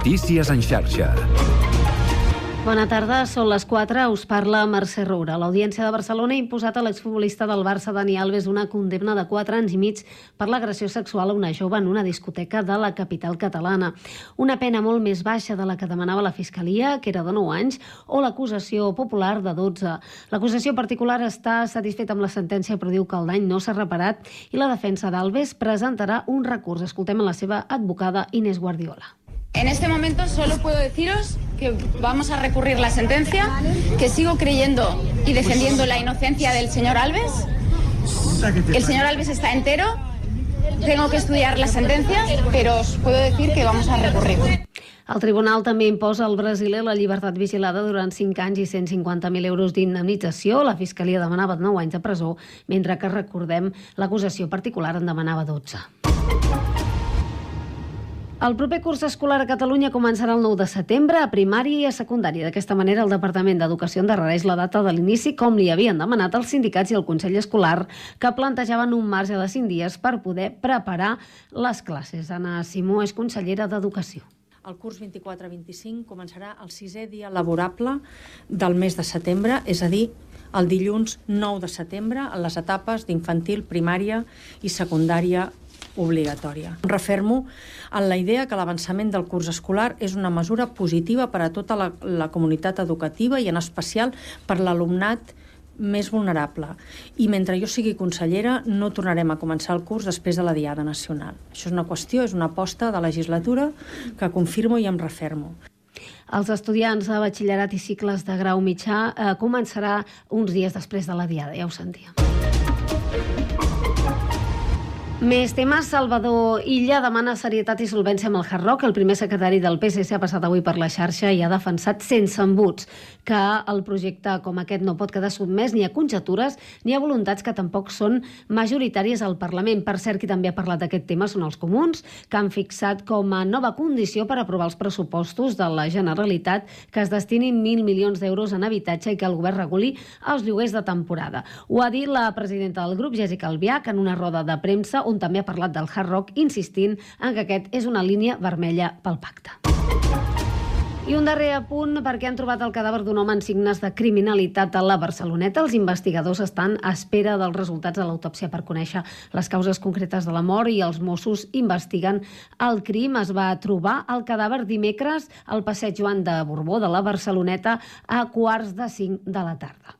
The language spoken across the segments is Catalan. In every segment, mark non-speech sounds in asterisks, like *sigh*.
Notícies en xarxa. Bona tarda, són les 4, us parla Mercè Roura. L'Audiència de Barcelona ha imposat a l'exfutbolista del Barça, Dani Alves, una condemna de 4 anys i mig per l'agressió sexual a una jove en una discoteca de la capital catalana. Una pena molt més baixa de la que demanava la Fiscalia, que era de 9 anys, o l'acusació popular de 12. L'acusació particular està satisfeta amb la sentència, però diu que el dany no s'ha reparat i la defensa d'Alves presentarà un recurs. Escoltem a la seva advocada Inés Guardiola. En este momento solo puedo deciros que vamos a recurrir la sentencia, que sigo creyendo y defendiendo la inocencia del señor Alves. El señor Alves está entero. Tengo que estudiar la sentencia, pero os puedo decir que vamos a recurrir. El tribunal també imposa al brasiler la llibertat vigilada durant 5 anys i 150.000 euros d'indemnització. La Fiscalia demanava 9 anys de presó, mentre que, recordem, l'acusació particular en demanava 12. El proper curs escolar a Catalunya començarà el 9 de setembre a primària i a secundària. D'aquesta manera, el Departament d'Educació endarrereix la data de l'inici, com li havien demanat els sindicats i el Consell Escolar, que plantejaven un marge de 5 dies per poder preparar les classes. Anna Simó és consellera d'Educació. El curs 24-25 començarà el sisè dia laborable del mes de setembre, és a dir, el dilluns 9 de setembre, en les etapes d'infantil, primària i secundària obligatòria. Refermo en la idea que l'avançament del curs escolar és una mesura positiva per a tota la, la comunitat educativa i en especial per l'alumnat més vulnerable. I mentre jo sigui consellera no tornarem a començar el curs després de la Diada Nacional. Això és una qüestió, és una aposta de legislatura que confirmo i em refermo. Els estudiants de batxillerat i cicles de grau mitjà eh, començarà uns dies després de la Diada, ja ho sentíem. Més temes. Salvador Illa demana serietat i solvència amb el Hard Rock. El primer secretari del PSC ha passat avui per la xarxa i ha defensat sense embuts que el projecte com aquest no pot quedar sotmès ni a conjectures ni a voluntats que tampoc són majoritàries al Parlament. Per cert, qui també ha parlat d'aquest tema són els comuns, que han fixat com a nova condició per aprovar els pressupostos de la Generalitat que es destinin 1.000 milions d'euros en habitatge i que el govern reguli els lloguers de temporada. Ho ha dit la presidenta del grup, Jessica Albiach, en una roda de premsa on també ha parlat del hard rock, insistint en que aquest és una línia vermella pel pacte. I un darrer apunt, perquè han trobat el cadàver d'un home en signes de criminalitat a la Barceloneta. Els investigadors estan a espera dels resultats de l'autòpsia per conèixer les causes concretes de la mort i els Mossos investiguen el crim. Es va trobar el cadàver dimecres al passeig Joan de Borbó de la Barceloneta a quarts de cinc de la tarda.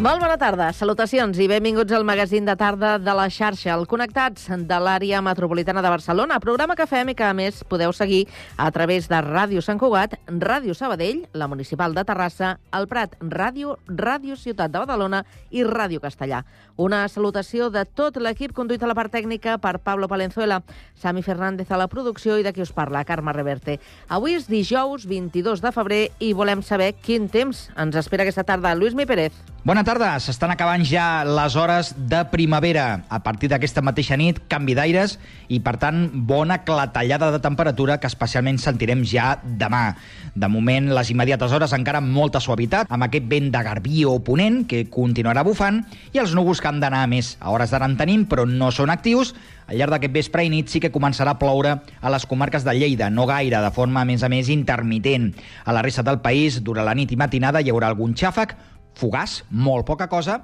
Molt bona tarda, salutacions i benvinguts al magazín de tarda de la xarxa, el Connectats de l'àrea metropolitana de Barcelona, programa que fem i que a més podeu seguir a través de Ràdio Sant Cugat, Ràdio Sabadell, la Municipal de Terrassa, el Prat Ràdio, Ràdio Ciutat de Badalona i Ràdio Castellà. Una salutació de tot l'equip conduït a la part tècnica per Pablo Palenzuela, Sami Fernández a la producció i de qui us parla, Carme Reverte. Avui és dijous 22 de febrer i volem saber quin temps ens espera aquesta tarda. Lluís Mi Pérez. Bona tarda, s'estan acabant ja les hores de primavera. A partir d'aquesta mateixa nit, canvi d'aires i, per tant, bona clatellada de temperatura que especialment sentirem ja demà. De moment, les immediates hores encara amb molta suavitat, amb aquest vent de garbí o ponent que continuarà bufant i els núvols que han d'anar més. A hores d'ara en tenim, però no són actius. Al llarg d'aquest vespre i nit sí que començarà a ploure a les comarques de Lleida, no gaire, de forma, a més a més, intermitent. A la resta del país, durant la nit i matinada, hi haurà algun xàfec, fugaç, molt poca cosa,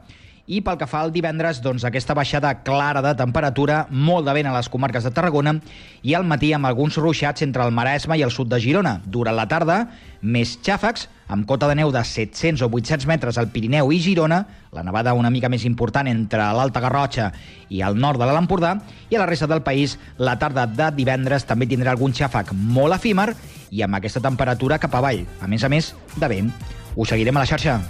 I pel que fa al divendres, doncs aquesta baixada clara de temperatura, molt de vent a les comarques de Tarragona i al matí amb alguns ruixats entre el Maresme i el sud de Girona. Durant la tarda, més xàfecs, amb cota de neu de 700 o 800 metres al Pirineu i Girona, la nevada una mica més important entre l'Alta Garrotxa i el nord de l'Alt Empordà, i a la resta del país la tarda de divendres també tindrà algun xàfec molt efímer i amb aquesta temperatura cap avall, a més a més de vent. Us seguirem a la xarxa.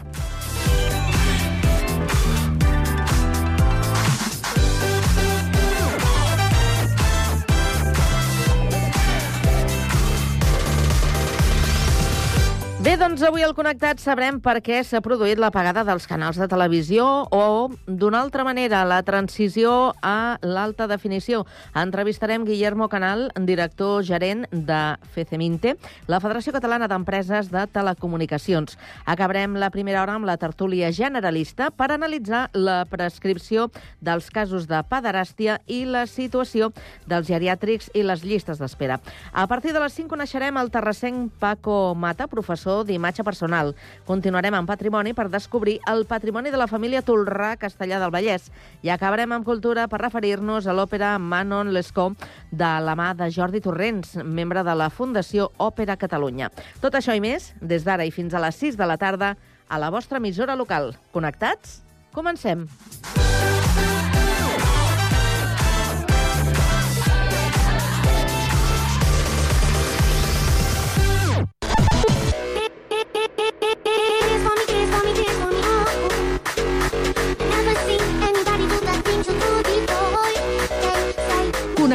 Bé, doncs avui al Connectat sabrem per què s'ha produït l'apagada dels canals de televisió o, d'una altra manera, la transició a l'alta definició. Entrevistarem Guillermo Canal, director gerent de FECEMINTE, la Federació Catalana d'Empreses de Telecomunicacions. Acabarem la primera hora amb la tertúlia generalista per analitzar la prescripció dels casos de pederàstia i la situació dels geriàtrics i les llistes d'espera. A partir de les 5 coneixerem el terrassenc Paco Mata, professor d'imatge personal. Continuarem amb patrimoni per descobrir el patrimoni de la família Tolrà Castellà del Vallès. I acabarem amb cultura per referir-nos a l'òpera Manon Lescaut de la mà de Jordi Torrents, membre de la Fundació Òpera Catalunya. Tot això i més, des d'ara i fins a les 6 de la tarda, a la vostra emissora local. Connectats? Comencem. Dance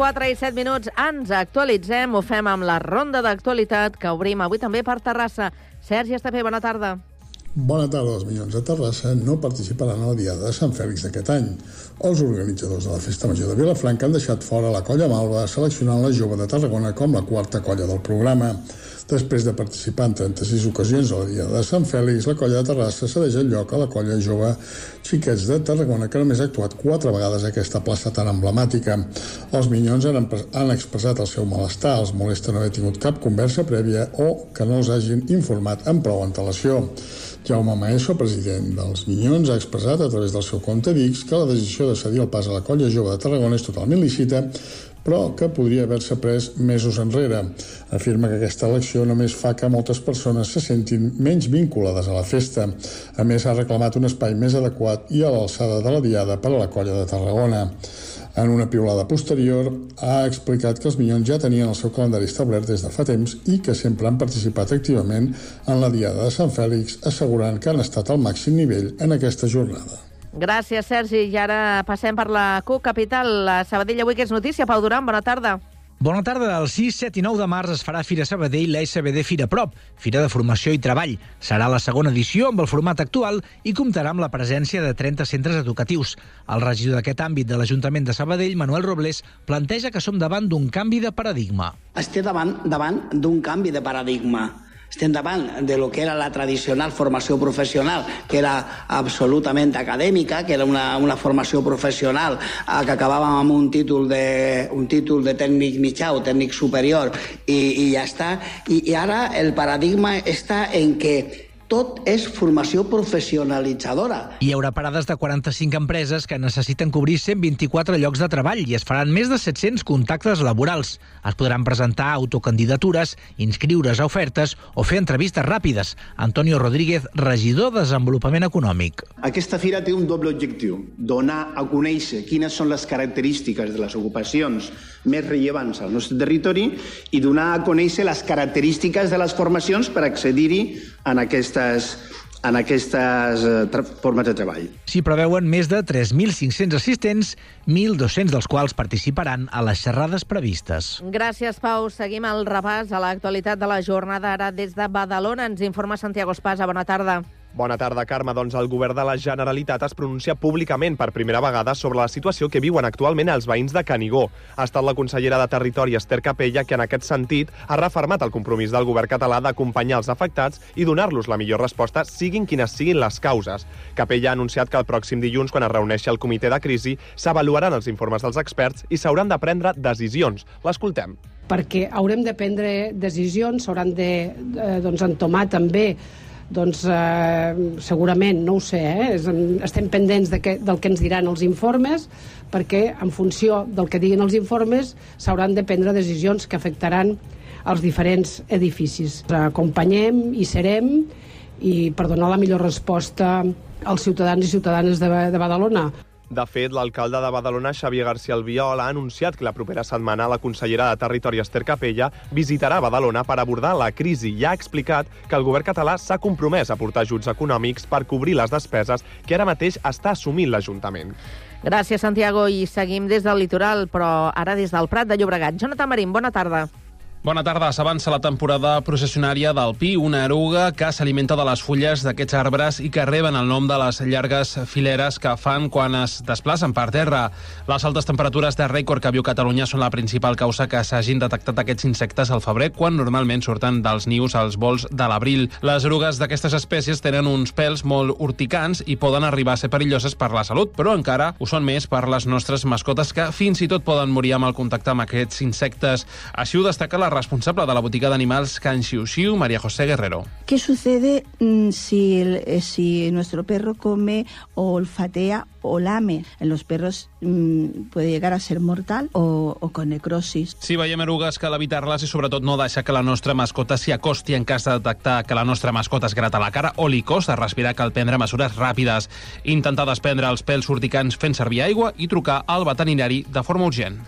4 i 7 minuts ens actualitzem, ho fem amb la ronda d'actualitat que obrim avui també per Terrassa. Sergi Estapé, bona tarda. Bona tarda. Els Minyons de Terrassa no participaran a la Diada de Sant Fèlix d'aquest any. Els organitzadors de la Festa Major de Vilafranca han deixat fora la colla Malva, seleccionant la jove de Tarragona com la quarta colla del programa. Després de participar en 36 ocasions a la Diada de Sant Fèlix, la colla de Terrassa cedeix el lloc a la colla jove Xiquets de Tarragona, que només ha actuat quatre vegades a aquesta plaça tan emblemàtica. Els Minyons han, han expressat el seu malestar, els molesta no haver tingut cap conversa prèvia o que no els hagin informat amb prou antelació. Jaume Maeso, president dels Minyons, ha expressat a través del seu compte Dix que la decisió de cedir el pas a la colla jove de Tarragona és totalment lícita, però que podria haver-se pres mesos enrere. Afirma que aquesta elecció només fa que moltes persones se sentin menys vinculades a la festa. A més, ha reclamat un espai més adequat i a l'alçada de la diada per a la colla de Tarragona. En una piulada posterior, ha explicat que els Minyons ja tenien el seu calendari establert des de fa temps i que sempre han participat activament en la Diada de Sant Fèlix, assegurant que han estat al màxim nivell en aquesta jornada. Gràcies, Sergi. I ara passem per la CUC Capital. La Sabadell avui que és notícia. Pau Duran, bona tarda. Bona tarda. El 6, 7 i 9 de març es farà Fira Sabadell, la SBD Fira Prop, Fira de Formació i Treball. Serà la segona edició amb el format actual i comptarà amb la presència de 30 centres educatius. El regidor d'aquest àmbit de l'Ajuntament de Sabadell, Manuel Robles, planteja que som davant d'un canvi de paradigma. estem davant, davant d'un canvi de paradigma. Estem davant de lo que era la tradicional formació professional, que era absolutament acadèmica, que era una, una formació professional eh, que acabàvem amb un títol de, un títol de tècnic mitjà o tècnic superior i, i ja està. I, I ara el paradigma està en que tot és formació professionalitzadora. Hi haurà parades de 45 empreses que necessiten cobrir 124 llocs de treball i es faran més de 700 contactes laborals. Es podran presentar autocandidatures, inscriure's a ofertes o fer entrevistes ràpides. Antonio Rodríguez, regidor de Desenvolupament Econòmic. Aquesta fira té un doble objectiu, donar a conèixer quines són les característiques de les ocupacions més rellevants al nostre territori i donar a conèixer les característiques de les formacions per accedir-hi en aquestes, en aquestes eh, formes de treball. S'hi preveuen més de 3.500 assistents, 1.200 dels quals participaran a les xerrades previstes. Gràcies, Pau. Seguim el repàs a l'actualitat de la jornada ara des de Badalona. Ens informa Santiago Espasa. Bona tarda. Bona tarda, Carme. Doncs el govern de la Generalitat es pronuncia públicament per primera vegada sobre la situació que viuen actualment els veïns de Canigó. Ha estat la consellera de Territori, Esther Capella, que en aquest sentit ha refermat el compromís del govern català d'acompanyar els afectats i donar-los la millor resposta, siguin quines siguin les causes. Capella ha anunciat que el pròxim dilluns, quan es reuneixi el comitè de crisi, s'avaluaran els informes dels experts i s'hauran de prendre decisions. L'escoltem. perquè haurem de prendre decisions, s'hauran de eh, doncs, entomar també doncs, eh, segurament, no ho sé, eh, estem pendents de que, del que ens diran els informes, perquè en funció del que diguin els informes s'hauran de prendre decisions que afectaran els diferents edificis. Acompanyem i serem i per donar la millor resposta als ciutadans i ciutadanes de, de Badalona. De fet, l'alcalde de Badalona, Xavier García Albiol, ha anunciat que la propera setmana la consellera de Territori, Esther Capella, visitarà Badalona per abordar la crisi i ha explicat que el govern català s'ha compromès a portar ajuts econòmics per cobrir les despeses que ara mateix està assumint l'Ajuntament. Gràcies, Santiago. I seguim des del litoral, però ara des del Prat de Llobregat. Jonathan Marín, bona tarda. Bona tarda. S'avança la temporada processionària del pi, una eruga que s'alimenta de les fulles d'aquests arbres i que reben el nom de les llargues fileres que fan quan es desplacen per terra. Les altes temperatures de rècord que viu Catalunya són la principal causa que s'hagin detectat aquests insectes al febrer, quan normalment surten dels nius als vols de l'abril. Les erugues d'aquestes espècies tenen uns pèls molt urticants i poden arribar a ser perilloses per la salut, però encara ho són més per les nostres mascotes que fins i tot poden morir amb el contacte amb aquests insectes. Així ho destaca la responsable de la botiga d'animals Can Xiu Xiu, María José Guerrero. ¿Qué sucede mm, si, el- eh, si nuestro perro come o olfatea o lame? En los perros mm, puede llegar a ser mortal o, o con necrosis. Si veiem erugues, cal evitar-les i sobretot no deixar que la nostra mascota s'hi acosti en cas de detectar que la nostra mascota es grata la cara o li costa respirar, cal prendre mesures ràpides. Intentar desprendre els pèls urticants fent servir aigua i trucar al veterinari de forma urgent.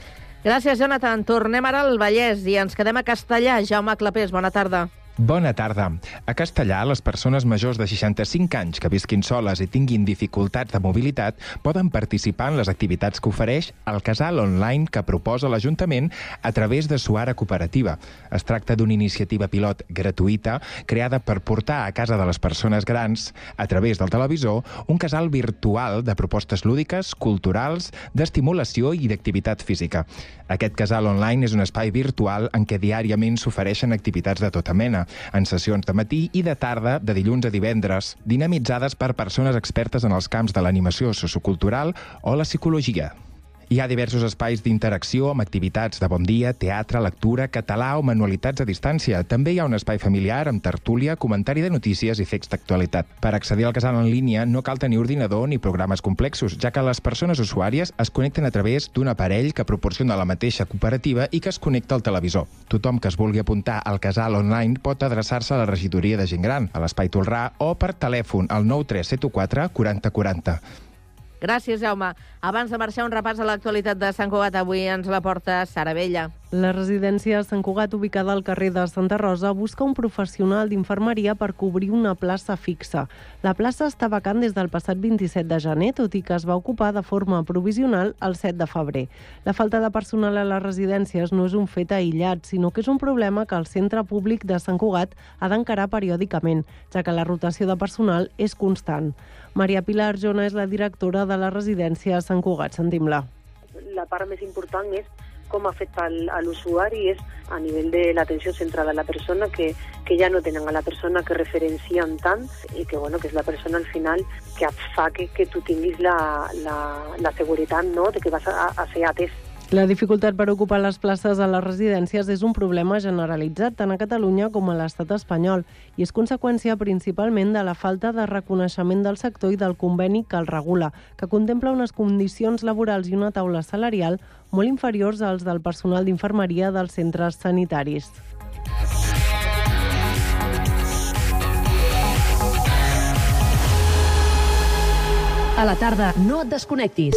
Gràcies, Jonathan. Tornem ara al Vallès i ens quedem a Castellà. Jaume Clapés, bona tarda. Bona tarda. A Castellà, les persones majors de 65 anys que visquin soles i tinguin dificultats de mobilitat poden participar en les activitats que ofereix el casal online que proposa l'Ajuntament a través de Suara Cooperativa. Es tracta d'una iniciativa pilot gratuïta creada per portar a casa de les persones grans, a través del televisor, un casal virtual de propostes lúdiques, culturals, d'estimulació i d'activitat física. Aquest casal online és un espai virtual en què diàriament s'ofereixen activitats de tota mena, en sessions de matí i de tarda, de dilluns a divendres, dinamitzades per persones expertes en els camps de l'animació sociocultural o la psicologia. Hi ha diversos espais d'interacció amb activitats de bon dia, teatre, lectura, català o manualitats a distància. També hi ha un espai familiar amb tertúlia, comentari de notícies i fets d'actualitat. Per accedir al casal en línia no cal tenir ordinador ni programes complexos, ja que les persones usuàries es connecten a través d'un aparell que proporciona la mateixa cooperativa i que es connecta al televisor. Tothom que es vulgui apuntar al casal online pot adreçar-se a la regidoria de gent gran, a l'Espai Tolrà o per telèfon al 93714 4040. Gràcies, Jaume. Abans de marxar, un repàs a l'actualitat de Sant Cugat. Avui ens la porta Sara Vella. La residència Sant Cugat, ubicada al carrer de Santa Rosa, busca un professional d'infermeria per cobrir una plaça fixa. La plaça està vacant des del passat 27 de gener, tot i que es va ocupar de forma provisional el 7 de febrer. La falta de personal a les residències no és un fet aïllat, sinó que és un problema que el centre públic de Sant Cugat ha d'encarar periòdicament, ja que la rotació de personal és constant. Maria Pilar Jona és la directora de la residència Sant Cugat. Sentim-la. la part més important és com afecta al, a l'usuari és a nivell de l'atenció centrada a la persona, que, que ja no tenen a la persona que referencien tant i que, bueno, que és la persona al final que et fa que, que tu tinguis la, la, la seguretat no? de que vas a, a ser atès. La dificultat per ocupar les places a les residències és un problema generalitzat tant a Catalunya com a l'estat espanyol i és conseqüència principalment de la falta de reconeixement del sector i del conveni que el regula, que contempla unes condicions laborals i una taula salarial molt inferiors als del personal d'infermeria dels centres sanitaris. A la tarda, no et desconnectis.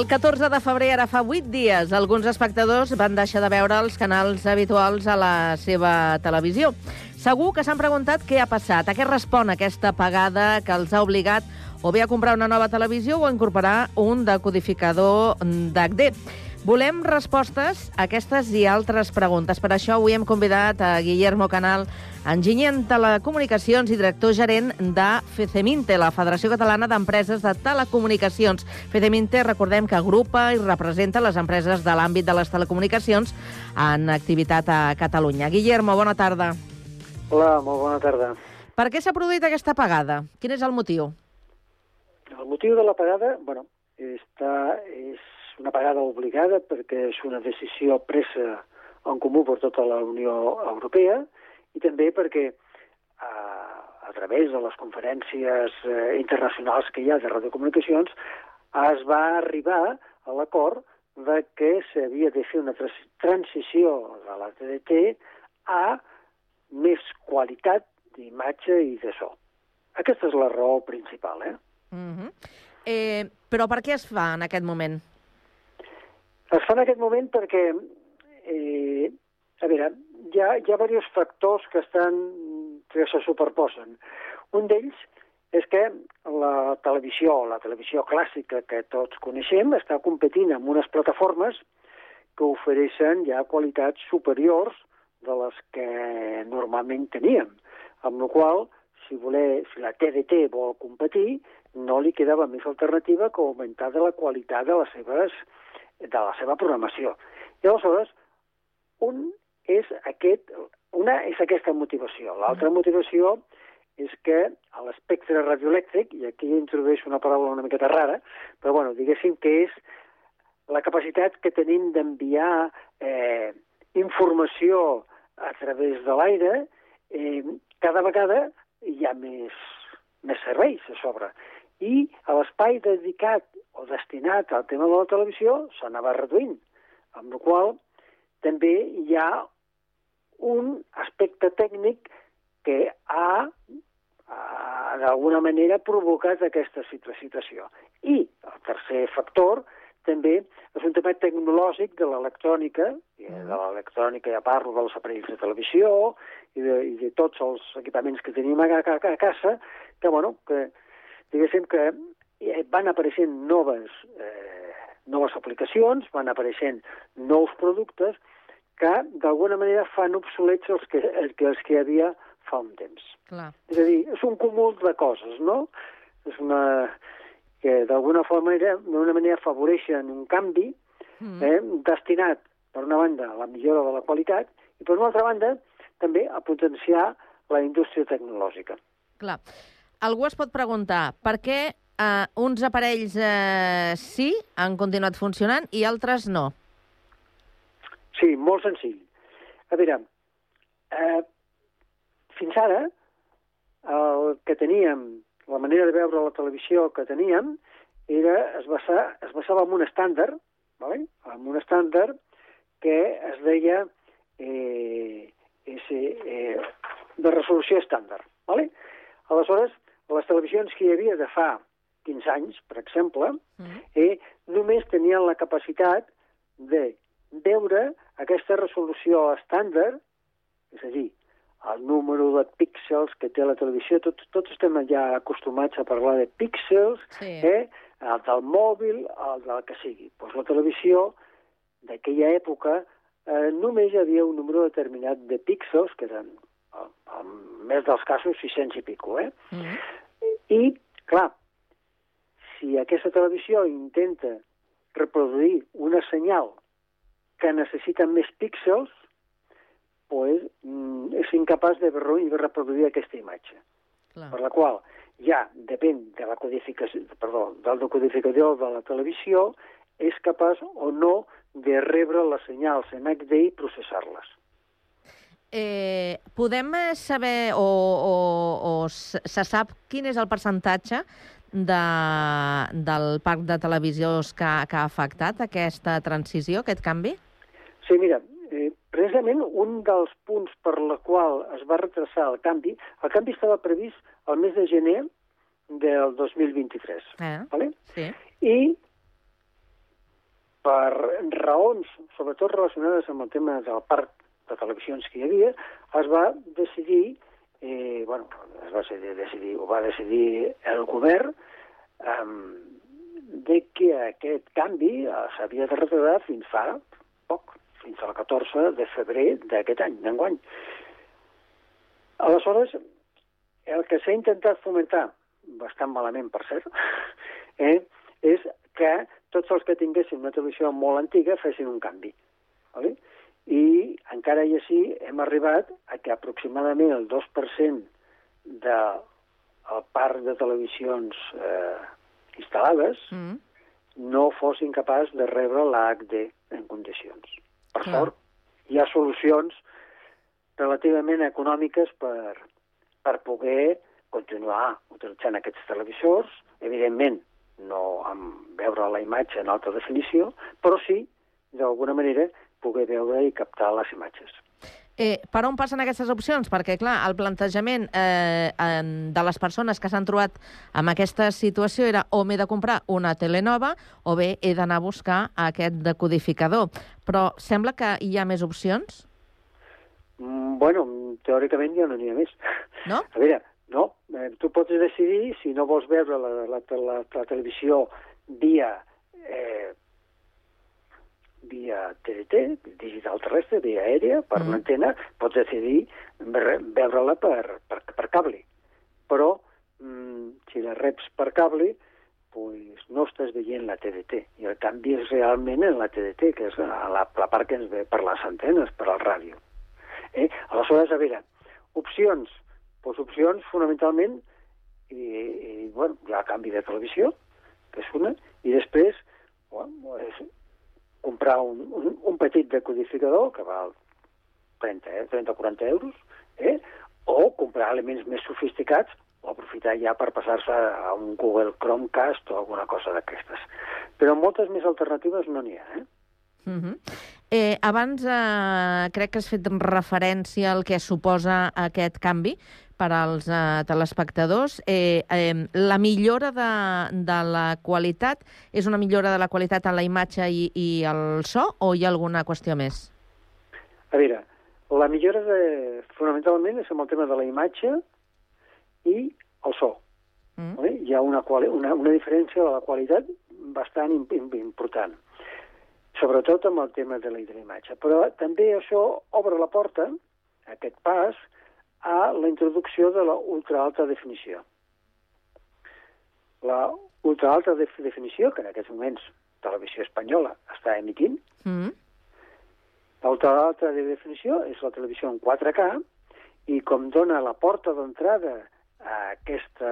El 14 de febrer, ara fa 8 dies, alguns espectadors van deixar de veure els canals habituals a la seva televisió. Segur que s'han preguntat què ha passat, a què respon aquesta pagada que els ha obligat o bé a comprar una nova televisió o a incorporar un decodificador d'HD. Volem respostes a aquestes i altres preguntes. Per això avui hem convidat a Guillermo Canal, enginyer en telecomunicacions i director gerent de FECEMINTE, la Federació Catalana d'Empreses de Telecomunicacions. FECEMINTE, recordem que agrupa i representa les empreses de l'àmbit de les telecomunicacions en activitat a Catalunya. Guillermo, bona tarda. Hola, molt bona tarda. Per què s'ha produït aquesta pagada? Quin és el motiu? El motiu de la pagada, bueno, està, és una pagada obligada perquè és una decisió presa en comú per tota la Unió Europea i també perquè a, a través de les conferències eh, internacionals que hi ha de radiocomunicacions es va arribar a l'acord de que s'havia de fer una trans- transició de la TDT a més qualitat d'imatge i de so. Aquesta és la raó principal, eh? Mm -hmm. eh, però per què es fa en aquest moment? Es fa en aquest moment perquè, eh, a veure, hi ha, hi ha diversos factors que estan que se superposen. Un d'ells és que la televisió, la televisió clàssica que tots coneixem, està competint amb unes plataformes que ofereixen ja qualitats superiors de les que normalment teníem. Amb la qual si, voler, si la TDT vol competir, no li quedava més alternativa que augmentar de la qualitat de les seves de la seva programació. I aleshores, un és aquest, una és aquesta motivació. L'altra motivació és que a l'espectre radioelèctric, i aquí introdueixo una paraula una miqueta rara, però bueno, diguéssim que és la capacitat que tenim d'enviar eh, informació a través de l'aire, eh, cada vegada hi ha més, més serveis a sobre. I l'espai dedicat o destinat al tema de la televisió s'anava reduint, amb la qual també hi ha un aspecte tècnic que ha, ha d'alguna manera provocat aquesta situa- situació. I el tercer factor també és un tema tecnològic de l'electrònica, de l'electrònica ja parlo dels aparells de televisió i de, i de tots els equipaments que tenim a, a, a casa, que, bueno, que diguéssim que eh, van apareixent noves, eh, noves aplicacions, van apareixent nous productes que d'alguna manera fan obsolets els que, els que, els que hi havia fa un temps. Clar. És a dir, és un cúmul de coses, no? És una que d'alguna forma d'una manera afavoreixen un canvi Mm. eh, destinat, per una banda, a la millora de la qualitat i, per una altra banda, també a potenciar la indústria tecnològica. Clar. Algú es pot preguntar per què eh, uns aparells eh, sí han continuat funcionant i altres no? Sí, molt senzill. A veure, eh, fins ara, el que teníem, la manera de veure la televisió que teníem, era, es, basa, es basava en un estàndard, vale? en un estàndard que es deia eh, ese, eh, de resolució estàndard. Vale? Aleshores, les televisions que hi havia de fa 15 anys, per exemple, eh, només tenien la capacitat de veure aquesta resolució estàndard, és a dir, el número de píxels que té la televisió, tots, tots estem ja acostumats a parlar de píxels, Sí. eh, el del mòbil, el del que sigui. Pues la televisió d'aquella època eh, només hi havia un número determinat de píxels, que eren, en, més dels casos, 600 i pico, eh? Mm. I, clar, si aquesta televisió intenta reproduir una senyal que necessita més píxels, pues, mm, és incapaç de reproduir aquesta imatge. Clar. Per la qual ja depèn de la codificació, perdó, del decodificador de la televisió, és capaç o no de rebre les senyals en HD i processar-les. Eh, podem eh, saber o, o, o se sap quin és el percentatge de, del parc de televisions que, que ha afectat aquesta transició, aquest canvi? Sí, mira, eh, precisament un dels punts per la qual es va retrasar el canvi, el canvi estava previst el mes de gener del 2023. Eh? Vale? Sí. I per raons, sobretot relacionades amb el tema del parc de televisions que hi havia, es va decidir, eh, bueno, es va decidir, decidir, ho va decidir el govern, eh, de que aquest canvi eh, s'havia de retardar fins fa poc, fins al 14 de febrer d'aquest any, d'enguany. Aleshores, el que s'ha intentat fomentar, bastant malament per cert, *laughs* eh, és que tots els que tinguessin una televisió molt antiga fessin un canvi. Vale? I encara i així hem arribat a que aproximadament el 2% del parc de televisions eh, instal·lades Mm. no fossin capaç de rebre l'HD en condicions. Per Clar. sort, hi ha solucions relativament econòmiques per, per poder continuar utilitzant aquests televisors, evidentment no amb veure la imatge en alta definició, però sí, d'alguna manera, poder veure i captar les imatges. Eh, per on passen aquestes opcions? Perquè, clar, el plantejament eh, en, de les persones que s'han trobat amb aquesta situació era o m'he de comprar una tele nova o bé he d'anar a buscar aquest decodificador. Però sembla que hi ha més opcions, Mm, bueno, teòricament ja no n'hi ha més. no? A veure, no, eh, tu pots decidir si no vols veure la, la, la, la televisió via eh, via TDT, digital terrestre, via aèria, per mm. una antena, pots decidir ve- veure-la per, per, per cable. Però mm, si la reps per cable, pues no estàs veient la TDT. I el canvi és realment en la TDT, que és la, la, la part que ens ve per les antenes, per al ràdio. Eh? Aleshores, a veure, opcions. Pues opcions, fonamentalment, i, i bueno, hi ha canvi de televisió, que és una, i després bueno, és comprar un, un, un petit decodificador que val 30, eh, 30 o 40 euros, eh? o comprar elements més sofisticats o aprofitar ja per passar-se a un Google Chromecast o alguna cosa d'aquestes. Però moltes més alternatives no n'hi ha. Eh? Uh -huh. eh, abans eh, crec que has fet referència al que suposa aquest canvi per als eh, telespectadors. Eh, eh, la millora de, de la qualitat és una millora de la qualitat en la imatge i, i el so o hi ha alguna qüestió més? A veure, la millora de, fonamentalment és amb el tema de la imatge i el so. Mm. Vale? Hi ha una, una, una diferència de la qualitat bastant imp imp important, sobretot amb el tema de la, de la imatge. Però també això obre la porta, aquest pas, a la introducció de la ultraalta definició. La ultraalta def definició, que en aquests moments Televisió Espanyola està emitint, Mm. L'altra de definició és la televisió en 4K i com dona la porta d'entrada a aquesta,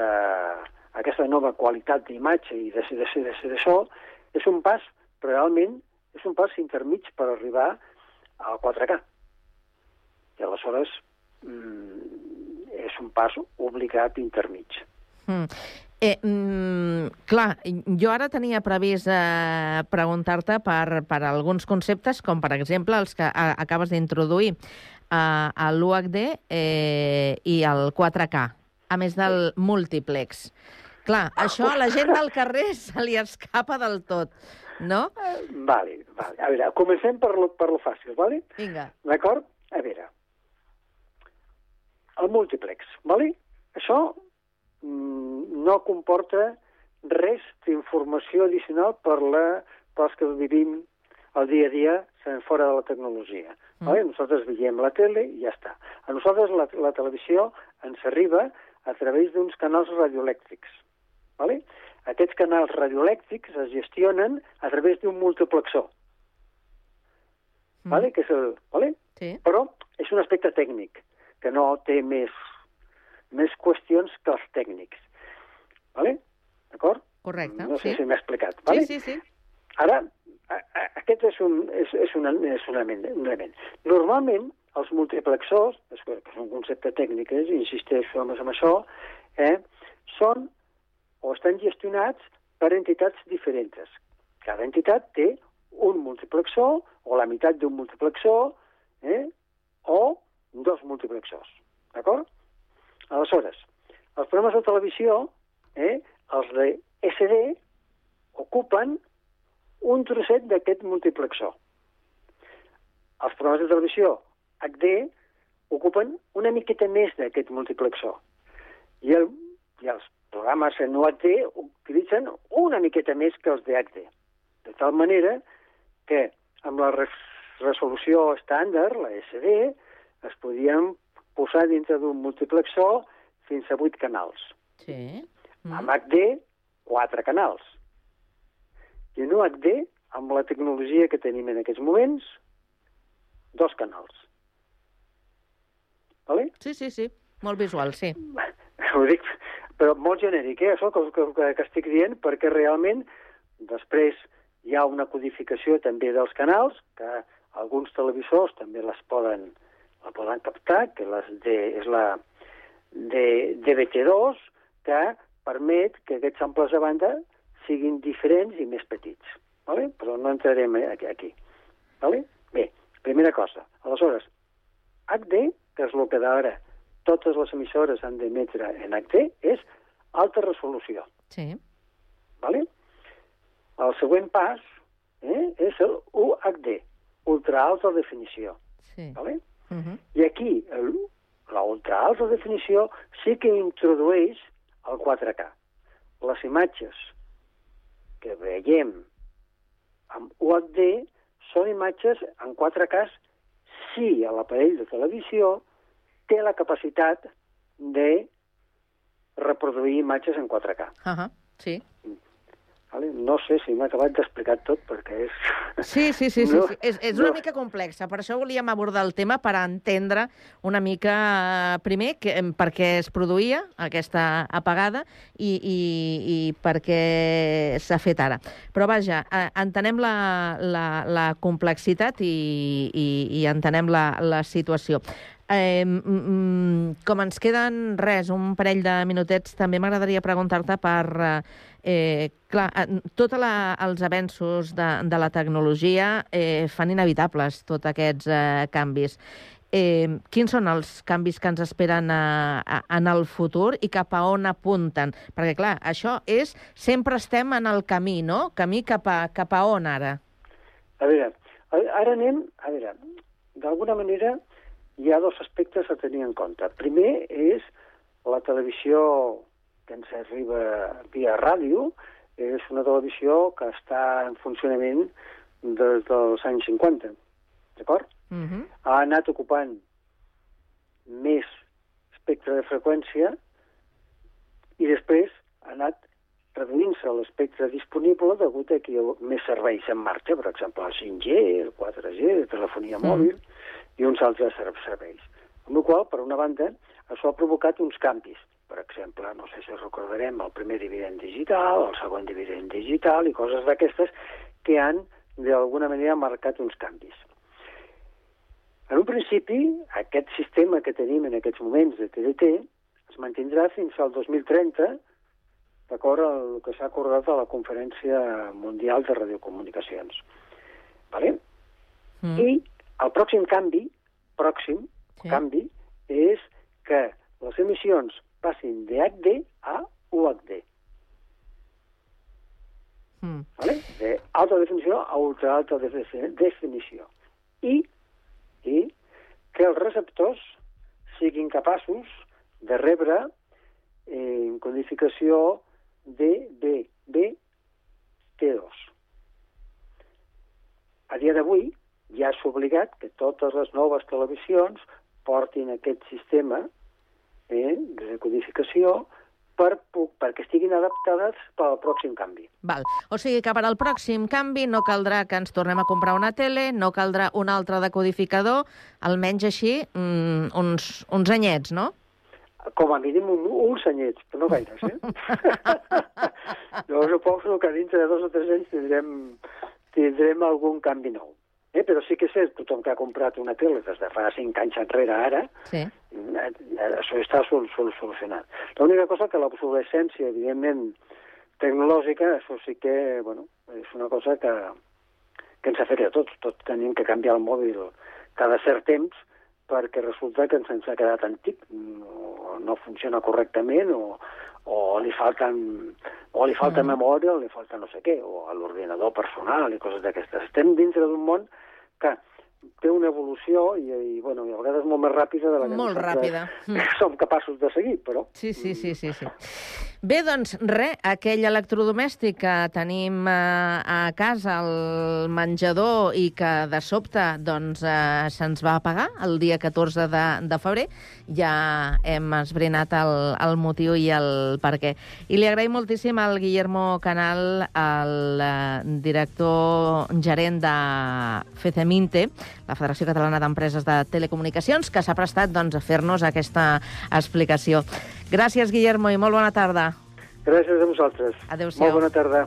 a aquesta nova qualitat d'imatge i de, de, de, de, de so, és un pas, realment, és un pas intermig per arribar al 4K. I aleshores mm, és un pas obligat intermig. Mm. Eh, mm, clar, jo ara tenia previst eh, preguntar-te per, per alguns conceptes, com per exemple els que a, acabes d'introduir, eh, l'UHD eh, i el 4K, a més del múltiplex. Clar, això a la gent del carrer se li escapa del tot, no? Vale, vale. A veure, comencem per lo, per lo fàcil, vale? Vinga. D'acord? A veure, el múltiplex, vale? Això mm, no comporta res d'informació addicional per la, pels que vivim el dia a dia fora de la tecnologia. Mm. Vale? Nosaltres veiem la tele i ja està. A nosaltres la, la televisió ens arriba a través d'uns canals radioelèctrics. Vale? Aquests canals radioelèctrics es gestionen a través d'un multiplexor. Mm. Vale? Que és el, vale? Sí. Però és un aspecte tècnic, que no té més, més qüestions que els tècnics. Vale? D'acord? Correcte, No sé sí. si m'he explicat. Vale? Sí, sí, sí. Ara, a- a- aquest és un, és, és un, és un, element, un element. Normalment, els multiplexors, que és un concepte tècnic, eh, insisteixo amb això, eh, són o estan gestionats per entitats diferents. Cada entitat té un multiplexor o la meitat d'un multiplexor eh, o dos multiplexors. D'acord? Aleshores, els programes de televisió, eh, els de SD, ocupen un trosset d'aquest multiplexor. Els programes de televisió HD ocupen una miqueta més d'aquest multiplexor. I, el, I els programes en UHD utilitzen una miqueta més que els de HD. De tal manera que amb la res resolució estàndard, la SD, es podien posar dintre d'un multiplexor fins a 8 canals. Sí. Mm. Amb HD, 4 canals. I en UHD, amb la tecnologia que tenim en aquests moments, dos canals. Vale? Sí, sí, sí. Molt visual, sí. *laughs* Ho dic, però molt genèric, eh, això que, que, que estic dient, perquè realment després hi ha una codificació també dels canals, que alguns televisors també les poden, la poden captar, que les de, és la de DVT2, que permet que aquests amples de banda siguin diferents i més petits. Vale? Però no entrarem aquí. aquí. Vale? Bé, primera cosa. Aleshores, HD, que és el que d'ara totes les emissores han d'emetre en HD, és alta resolució. Sí. Vale? El següent pas eh, és el UHD, ultra alta definició. Sí. Vale? Uh -huh. I aquí, el, la definició sí que introdueix el 4K. Les imatges que veiem amb UHD són imatges en 4K si l'aparell de televisió té la capacitat de reproduir imatges en 4K. Uh -huh. Sí. Vale? No sé si m'he acabat d'explicar tot perquè és... Sí, sí, sí, sí, No, sí. És, és una no. mica complexa, per això volíem abordar el tema per entendre una mica, eh, primer, que, per què es produïa aquesta apagada i, i, i per què s'ha fet ara. Però vaja, eh, entenem la, la, la complexitat i, i, i entenem la, la situació. Eh, mm, com ens queden res, un parell de minutets, també m'agradaria preguntar-te per... Eh, eh, clar, eh, tots els avenços de, de la tecnologia eh, fan inevitables tots aquests eh, canvis. Eh, quins són els canvis que ens esperen a, a, en el futur i cap a on apunten? Perquè, clar, això és... Sempre estem en el camí, no? Camí cap a, cap a on, ara? A veure, ara anem... A veure, d'alguna manera hi ha dos aspectes a tenir en compte. Primer és la televisió que ens arriba via ràdio, és una televisió que està en funcionament des dels anys 50, d'acord? Uh -huh. Ha anat ocupant més espectre de freqüència i després ha anat reduint-se l'espectre disponible degut a que hi ha més serveis en marxa, per exemple, el 5G, el 4G, la telefonia Mm. mòbil i uns altres ser- serveis. Amb la qual, per una banda, això ha provocat uns canvis. Per exemple, no sé si recordarem el primer dividend digital, el segon dividend digital i coses d'aquestes que han, d'alguna manera, marcat uns canvis. En un principi, aquest sistema que tenim en aquests moments de TDT es mantindrà fins al 2030, d'acord amb el que s'ha acordat a la Conferència Mundial de Radiocomunicacions. Vale? Mm. I el pròxim canvi, pròxim Sí. canvi, és que les emissions passin de HD a UHD. Mm. ¿vale? de alta definició a ultra alta defi- definició. I, I que els receptors siguin capaços de rebre eh, en codificació de B, B, T2. a dia d'avui ja és obligat que totes les noves televisions portin aquest sistema eh, de codificació per, perquè estiguin adaptades per al pròxim canvi. Val. O sigui que per al pròxim canvi no caldrà que ens tornem a comprar una tele, no caldrà un altre decodificador, almenys així mm, uns, uns anyets, no? Com a mínim un, uns anyets, però no gaires, eh? *laughs* jo suposo que dintre de dos o tres anys tindrem, tindrem algun canvi nou. Eh? Però sí que és cert, tothom que ha comprat una tele des de fa cinc anys enrere ara, Sí. eh, això està sol, sol, solucionat. L'única cosa que l'obsolescència, evidentment, tecnològica, això sí que, bueno, és una cosa que, que ens afecta a tots. Tots tenim que canviar el mòbil cada cert temps perquè resulta que ens, ens ha quedat antic, no, no funciona correctament o, o li falten o li falta mm. memòria o li falta no sé què, o a l'ordinador personal i coses d'aquestes. Estem dintre d'un món que té una evolució i, i, bueno, i a vegades molt més ràpida de la que Molt ràpida. *laughs* Mm. som capaços de seguir, però... Sí, sí, sí, sí, sí. Bé, doncs, res, aquell electrodomèstic que tenim eh, a casa, al menjador, i que de sobte doncs, eh, se'ns va apagar el dia 14 de, de febrer, ja hem esbrinat el, el motiu i el per què. I li agraïm moltíssim al Guillermo Canal, el eh, director gerent de FECEMINTE, la Federació Catalana d'Empreses de Telecomunicacions, que s'ha prestat doncs, a fer-nos aquesta explicació. Gràcies, Guillermo, i molt bona tarda. Gràcies a vosaltres. Adéu-siau. Molt bona tarda.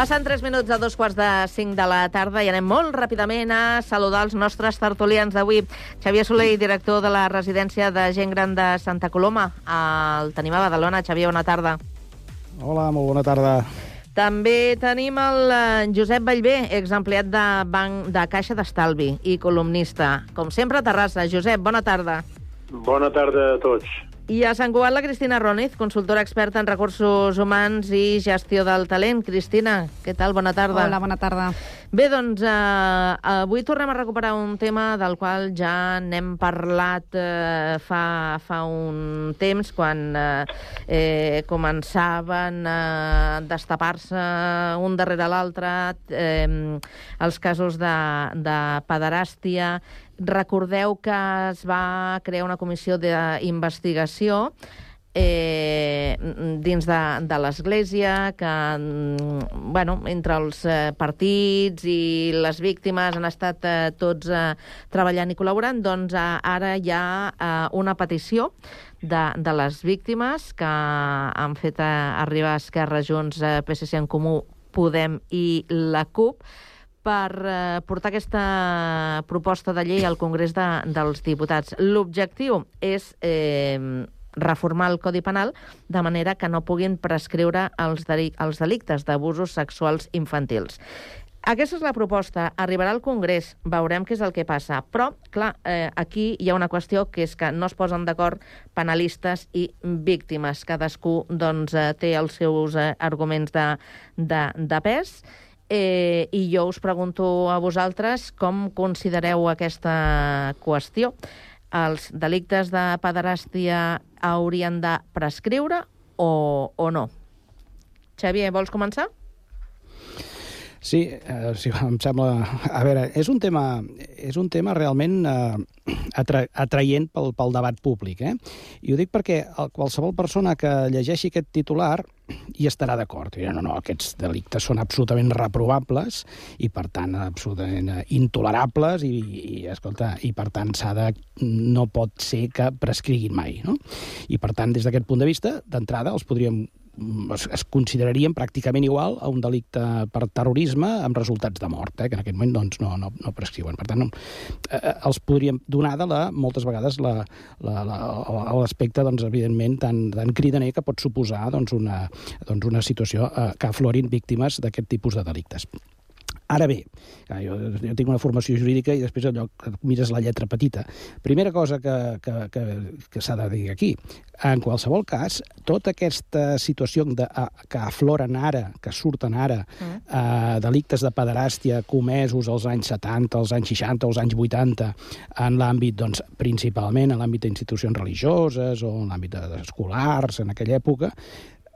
Passen 3 minuts a dos quarts de 5 de la tarda i anem molt ràpidament a saludar els nostres tertulians d'avui. Xavier Soler, director de la residència de gent gran de Santa Coloma. El tenim a Badalona. Xavier, bona tarda. Hola, molt bona tarda. També tenim el Josep Vallvé, exempleat de Banc de Caixa d'Estalvi i columnista. Com sempre, a Terrassa. Josep, bona tarda. Bona tarda a tots. I a Sant Cugat, la Cristina Roniz, consultora experta en recursos humans i gestió del talent. Cristina, què tal? Bona tarda. Hola, bona tarda. Bé, doncs, eh, avui tornem a recuperar un tema del qual ja n'hem parlat eh, fa, fa un temps, quan eh, eh, començaven a destapar-se un darrere l'altre eh, els casos de, de pederàstia. Recordeu que es va crear una comissió d'investigació eh, dins de, de l'Església, que mm, bueno, entre els eh, partits i les víctimes han estat eh, tots eh, treballant i col·laborant, doncs eh, ara hi ha eh, una petició de, de les víctimes que han fet eh, arribar a Esquerra Junts, eh, PSC en Comú, Podem i la CUP, per eh, portar aquesta proposta de llei al Congrés de, dels Diputats. L'objectiu és eh, reformar el Codi Penal de manera que no puguin prescriure els, els delictes d'abusos sexuals infantils. Aquesta és la proposta. Arribarà al Congrés, veurem què és el que passa. Però, clar, eh, aquí hi ha una qüestió que és que no es posen d'acord penalistes i víctimes. Cadascú doncs, eh, té els seus eh, arguments de, de, de pes. Eh, I jo us pregunto a vosaltres com considereu aquesta qüestió. Els delictes de pederàstia haurien de prescriure o, o no? Xavier, vols començar? Sí, eh, sí, em sembla... A veure, és un tema, és un tema realment eh, atra atraient pel, pel debat públic. Eh? I ho dic perquè qualsevol persona que llegeixi aquest titular hi estarà d'acord. Dirà, no, no, aquests delictes són absolutament reprovables i, per tant, absolutament eh, intolerables i, i, escolta, i per tant, s'ha de... no pot ser que prescriguin mai, no? I, per tant, des d'aquest punt de vista, d'entrada, els podríem es, es considerarien pràcticament igual a un delicte per terrorisme amb resultats de mort, eh, que en aquest moment doncs, no, no, no prescriuen. Per tant, no, eh, els podríem donar de la, moltes vegades la- la- la- l'aspecte, doncs, evidentment, tan, tan cridaner que pot suposar doncs, una, doncs, una situació eh, que aflorin víctimes d'aquest tipus de delictes. Ara bé, clar, jo, jo tinc una formació jurídica i després allò que mires la lletra petita. Primera cosa que, que, que, que s'ha de dir aquí, en qualsevol cas, tota aquesta situació de, que afloren ara, que surten ara, mm. eh, delictes de pederàstia comesos als anys 70, als anys 60, als anys 80, en l'àmbit, doncs, principalment en l'àmbit d'institucions religioses o en l'àmbit d'escolars, en aquella època,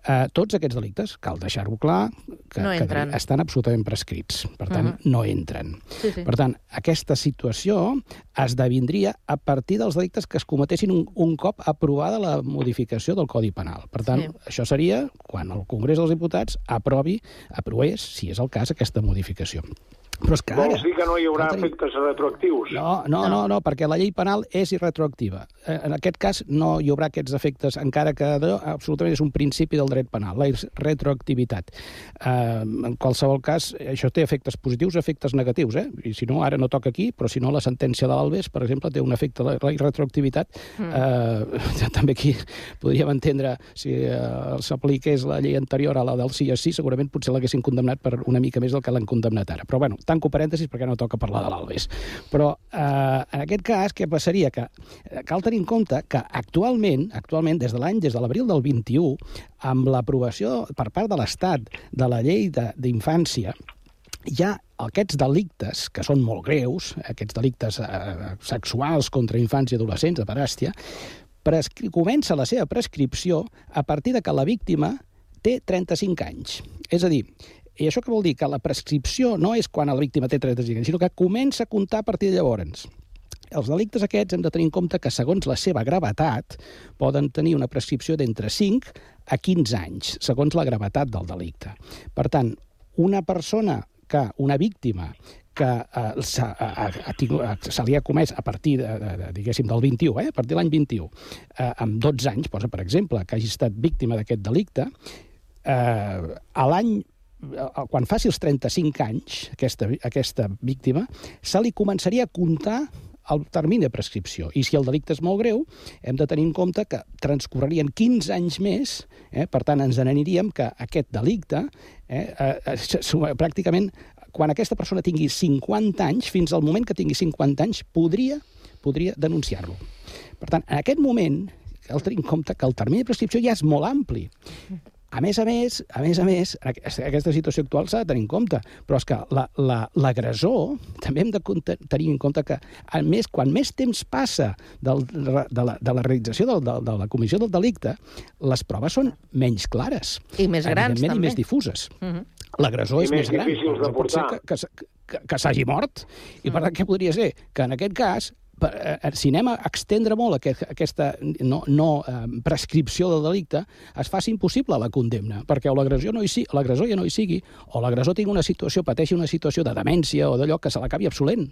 Eh, tots aquests delictes, cal deixar-ho clar, que, No que estan absolutament prescrits. Per tant, Mhm. no entren. Sí, sí. Per tant, aquesta situació esdevindria a partir dels delictes que es cometessin un, un cop aprovada la modificació del Codi Penal. Per tant, Sí. això seria quan el Congrés dels Diputats aprovi, aprovés, si és el cas, aquesta modificació. Però és que ara... Vols dir que no hi haurà tenir- efectes retroactius? no, no, no, no, perquè la llei penal és irretroactiva. Eh, En aquest cas no hi haurà aquests efectes, encara que allò absolutament és un principi del dret penal, la retroactivitat. Eh, en qualsevol cas, això té efectes positius efectes negatius, eh? I si no, ara no toca aquí, però si no, la sentència de l'Albes, per exemple, té un efecte, la, la retroactivitat. Eh, *laughs* també aquí podríem entendre, si eh, s'apliqués la llei anterior a la del sí a sí, segurament potser l'haguessin condemnat per una mica més del que l'han condemnat ara. Però, bueno, tanco parèntesis perquè no toca parlar de l'Albes. Però, eh, en aquest cas, què passaria? Que eh, cal tenir en compte que actualment, actualment des de l'any, des de l'abril del 21, amb l'aprovació per part de l'Estat de la llei d'infància, ha aquests delictes, que són molt greus, aquests delictes eh, sexuals contra infants i adolescents, de paràstia, comença la seva prescripció a partir de que la víctima té 35 anys. És a dir, i això què vol dir? Que la prescripció no és quan la víctima té 35 anys, sinó que comença a comptar a partir de llavors. Els delictes aquests hem de tenir en compte que, segons la seva gravetat, poden tenir una prescripció d'entre 5 a 15 anys, segons la gravetat del delicte. Per tant, una persona que, una víctima que eh, tingut, eh, se li ha comès a partir, de, de, de, diguéssim, del 21, eh, a partir de l'any 21, eh, amb 12 anys, posa, per exemple, que hagi estat víctima d'aquest delicte, eh, a l'any eh, quan faci els 35 anys, aquesta, aquesta víctima, se li començaria a comptar el termini de prescripció. I si el delicte és molt greu, hem de tenir en compte que transcorrerien 15 anys més, eh? per tant, ens n'aniríem que aquest delicte, eh, eh, eh, *laughs* pràcticament, quan aquesta persona tingui 50 anys, fins al moment que tingui 50 anys, podria, podria denunciar-lo. Per tant, en aquest moment, cal tenir en compte que el termini de prescripció ja és molt ampli. A més a més, a més a més, aquesta situació actual s'ha de tenir en compte, però és que la- la- l'agressor també hem de tenir en compte que, a més, quan més temps passa del, de, la, de la realització del, de, de la comissió del delicte, les proves són menys clares. I més grans, també. i més difuses. Mhm. L'agressor I és més més gran. difícils de No pot ser portar. que, que, que, que s'hagi mort. I per tant, què podria ser? Que en aquest cas, per, eh, si anem a extendre molt aquest, aquesta no, no eh, prescripció del delicte, es faci impossible la condemna, perquè o l'agressor no hi sigui, l'agressor ja no hi sigui, o l'agressor tingui una situació, pateixi una situació de demència o d'allò que se l'acabi absolent.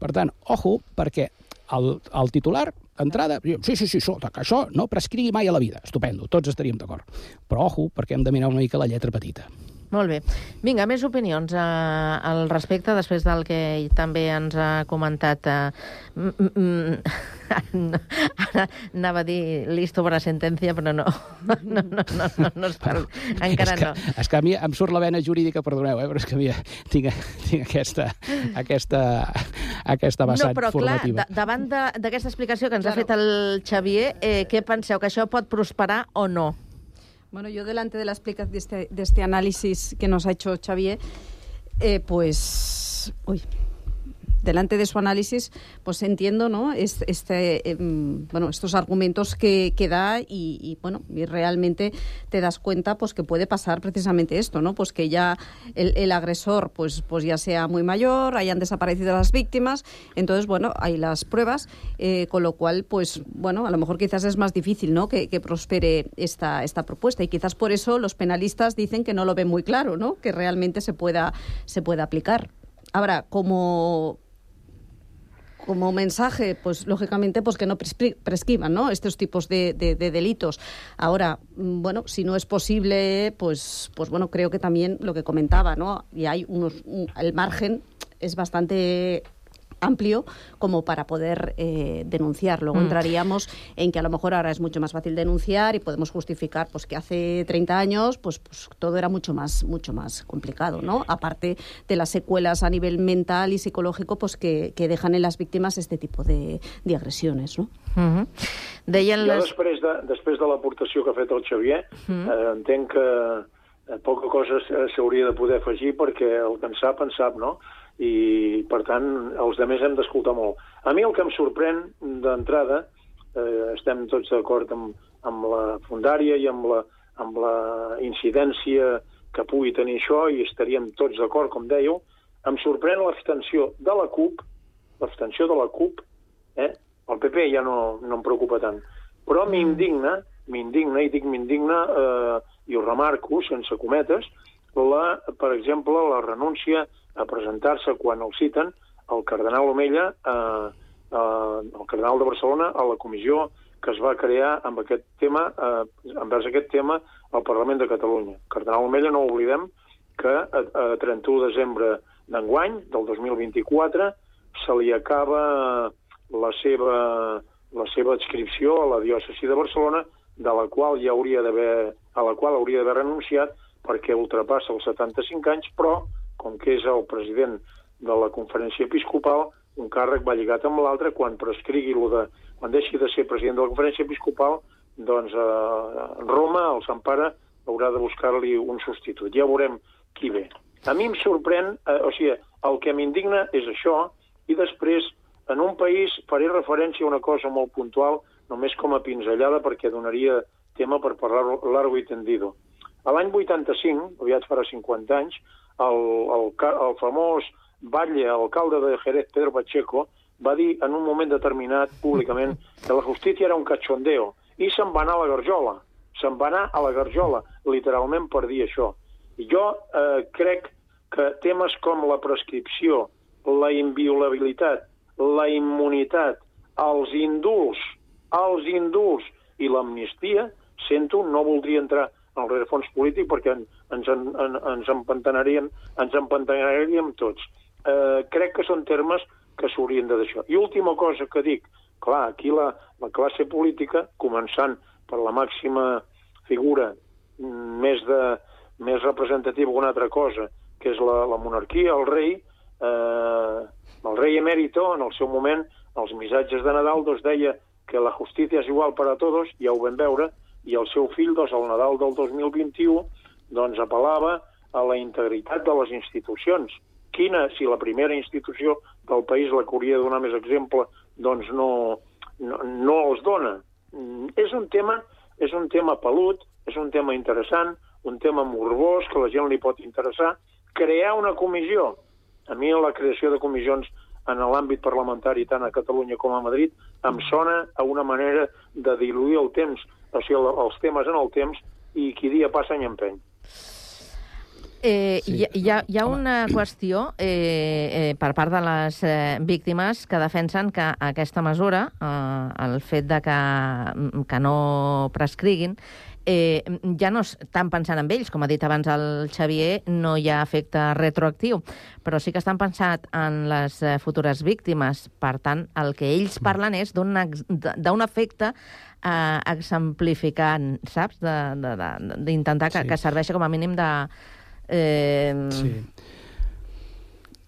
Per tant, ojo, perquè el, el titular, d'entrada, diu, sí, sí, sí, això, que això no prescrigui mai a la vida. Estupendo, tots estaríem d'acord. Però ojo, perquè hem de mirar una mica la lletra petita. Molt bé. Vinga, més opinions eh, al respecte, després del que també ens ha comentat. Eh, *laughs* ara anava a dir listo para sentència, però *laughs* no. No, no, no, no, no es parla. Encara és que, no. És que a mi em surt la vena jurídica, perdoneu, eh, però és que a mi tinc, tinc aquesta, aquesta, aquesta vessant no, però clar, formativa. da- davant d'aquesta explicació que ens ha fet el Xavier, eh, què penseu, que això pot prosperar o no? Bueno, yo delante de la explicación de este, de este análisis que nos ha hecho Xavier, eh, pues, uy, delante de su análisis, pues entiendo, ¿no? Es- Este, em, bueno, estos argumentos que, que da y, bueno, y realmente te das cuenta, pues que puede pasar precisamente esto, ¿no? Pues que ya el, el agresor, pues, pues ya sea muy mayor, hayan desaparecido las víctimas, entonces, bueno, hay las pruebas, eh, con lo cual, pues, bueno, a lo mejor quizás es más difícil, ¿no? Que, que prospere esta, esta propuesta y quizás por eso los penalistas dicen que no lo ven muy claro, ¿no? Que realmente se pueda, se pueda aplicar. Ahora, como como mensaje, pues lógicamente, pues que no prescri- prescriban, ¿no? Estos tipos de, de- de delitos. Ahora, mm, bueno, si no es posible, pues, pues bueno, creo que también lo que comentaba, ¿no? Y hay unos, un- el margen es bastante amplio como para poder eh, denunciar. Luego Mm. entraríamos en que a lo mejor ahora es mucho más fácil denunciar y podemos justificar pues que hace 30 años pues, pues todo era mucho más mucho más complicado, ¿no? Aparte de las secuelas a nivel mental y psicológico pues que, que dejan en las víctimas este tipo de, de agresiones, ¿no? Uh -huh. Deien Jo, les... després de, després de l'aportació que ha fet el Xavier, Mm. eh, entenc que eh, poca cosa s'hauria de poder afegir perquè el que en sap, en sap, no? I, per tant, els de més hem d'escoltar molt. A mi el que em sorprèn d'entrada, eh, estem tots d'acord amb, amb la fundària i amb la, amb la incidència que pugui tenir això, i estaríem tots d'acord, com dèieu, em sorprèn l'abstenció de la CUP, l'abstenció de la CUP, eh? el PP ja no, no em preocupa tant, però m'indigna, m'indigna, i dic m'indigna, eh, i ho remarco, sense cometes, la, per exemple, la renúncia a presentar-se quan el citen el cardenal Omella, eh, eh, el cardenal de Barcelona, a la comissió que es va crear amb aquest tema, eh, envers aquest tema al Parlament de Catalunya. Cardenal Omella, no oblidem, que a, a 31 de desembre d'enguany, del 2024, se li acaba la seva, la seva adscripció a la diòcesi de Barcelona, de la qual ja hauria d'haver a la qual hauria d'haver renunciat perquè ultrapassa els 75 anys, però, com que és el president de la conferència episcopal, un càrrec va lligat amb l'altre, quan prescrigui lo de, quan deixi de ser president de la conferència episcopal, doncs eh, Roma, el Sant Pare, haurà de buscar-li un substitut. Ja veurem qui ve. A mi em sorprèn, eh, o sigui, el que m'indigna és això, i després, en un país, faré referència a una cosa molt puntual, només com a pinzellada, perquè donaria tema per parlar largo i tendido. A l'any 85, aviat farà 50 anys, el, el, el famós batlle, alcalde de Jerez, Pedro Pacheco, va dir en un moment determinat públicament que la justícia era un cachondeo i se'n va anar a la garjola. Se'n va anar a la garjola, literalment per dir això. I jo eh, crec que temes com la prescripció, la inviolabilitat, la immunitat, els indults, els indults i l'amnistia, sento, no voldria entrar en el rerefons polític perquè en, ens, en, en, ens empantanaríem, ens empantanaríem tots. Eh, crec que són termes que s'haurien de deixar. I última cosa que dic, clar, aquí la, la classe política, començant per la màxima figura mm, més, de, més representativa que una altra cosa, que és la, la monarquia, el rei, eh, el rei emèrito, en el seu moment, els missatges de Nadal, doncs deia que la justícia és igual per a tots, ja ho vam veure, i el seu fill, doncs, al Nadal del 2021, doncs apel·lava a la integritat de les institucions. Quina, si la primera institució del país, la que hauria de donar més exemple, doncs no, no, no els dona. Mm, És un tema és un tema pelut, és un tema interessant, un tema morbós que la gent li pot interessar. Crear una comissió. A mi la creació de comissions en l'àmbit parlamentari, tant a Catalunya com a Madrid, em sona a una manera de diluir el temps, o sigui, el- els temes en el temps, i qui dia passa any empeny. Eh, Sí, hi, ha- hi, ha, hi ha una qüestió eh, eh, per part de les eh, víctimes que defensen que aquesta mesura, eh, el fet de que, que no prescriguin, eh, ja no estan pensant en ells, com ha dit abans el Xavier, no hi ha efecte retroactiu, però sí que estan pensant en les eh, futures víctimes. Per tant, el que ells parlen és d'un efecte eh, exemplificant, saps? D'intentar que, Sí. que serveixi com a mínim de... Eh, Sí.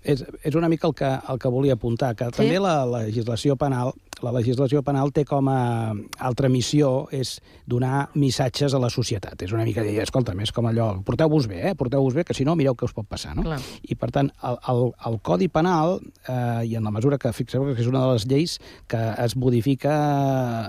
És, és una mica el que, el que volia apuntar, que Sí? també la legislació penal la legislació penal té com a altra missió és donar missatges a la societat. És una mica dir, escolta, és com allò, porteu-vos bé, eh? porteu-vos bé, que si no, mireu què us pot passar. No? Clar. I, per tant, el, el, el Codi Penal, eh, i en la mesura que fixeu que és una de les lleis que es modifica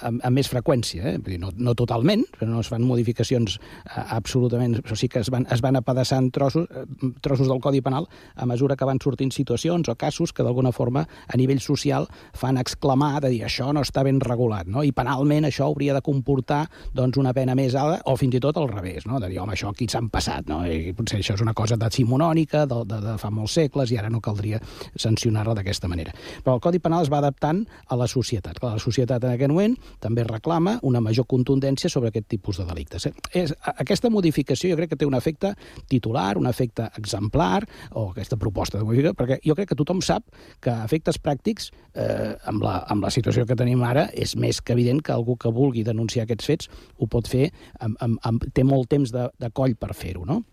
amb, amb més freqüència, eh? Vull dir, no, no totalment, però no es fan modificacions eh, absolutament, però sí que es van, es van apedaçant trossos, eh, trossos del Codi Penal a mesura que van sortint situacions o casos que d'alguna forma a nivell social fan exclamar de dir això no està ben regulat, no? i penalment això hauria de comportar doncs, una pena més alta o fins i tot al revés, no? de dir, home, això aquí s'han passat, no? I potser això és una cosa decimonònica de, de, de fa molts segles i ara no caldria sancionar-la d'aquesta manera. Però el Codi Penal es va adaptant a la societat. Clar, la societat en aquest moment també reclama una major contundència sobre aquest tipus de delictes. És, aquesta modificació jo crec que té un efecte titular, un efecte exemplar, o aquesta proposta de modificació, perquè jo crec que tothom sap que a efectes pràctics, eh, amb, la, amb la situació que tenim ara, és més que evident que algú que vulgui denunciar aquests fets ho pot fer, amb, amb, amb, té molt temps de, de coll per fer-ho, no?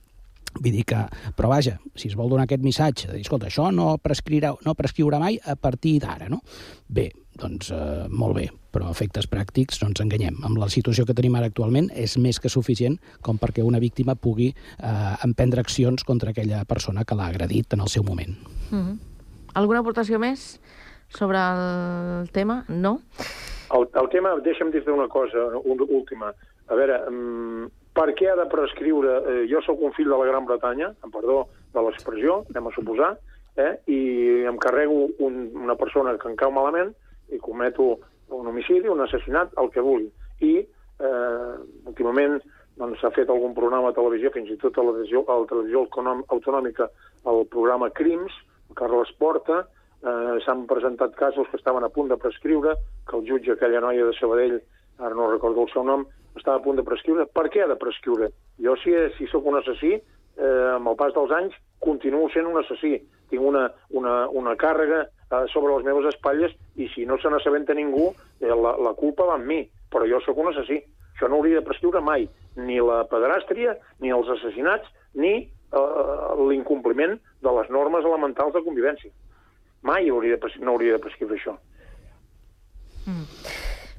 Vull dir que, però vaja, si es vol donar aquest missatge de dir, escolta, això no prescriurà, no prescriurà mai a partir d'ara, no? Bé, doncs eh, molt bé, però a efectes pràctics no ens enganyem. Amb la situació que tenim ara actualment és més que suficient com perquè una víctima pugui eh, emprendre accions contra aquella persona que l'ha agredit en el seu moment. Mhm. Alguna aportació més sobre el tema? No? El, el tema, deixa'm dir-te una cosa, una última. A veure, um, per què ha de prescriure... Eh, jo sóc un fill de la Gran Bretanya, amb perdó de l'expressió, anem a suposar, eh, i em carrego un, una persona que em cau malament i cometo un homicidi, un assassinat, el que vulgui. I eh, últimament doncs, s'ha fet algun programa a televisió, fins i tot a la televisió, a la televisió autonòm- autonòmica, el programa Crims, Carles Porta, eh, s'han presentat casos que estaven a punt de prescriure, que el jutge, aquella noia de Sabadell, ara no recordo el seu nom, estava a punt de prescriure. Per què ha de prescriure? Jo, si, si sóc un assassí, eh, amb el pas dels anys, continuo sent un assassí. Tinc una, una, una càrrega eh, sobre les meves espatlles i si no se n'assabenta ningú, eh, la, la culpa va amb mi. Però jo sóc un assassí. Això no hauria de prescriure mai. Ni la pederàstria, ni els assassinats, ni eh, l'incompliment de les normes elementals de convivència. Mai hauria de, no hauria de prescriure això.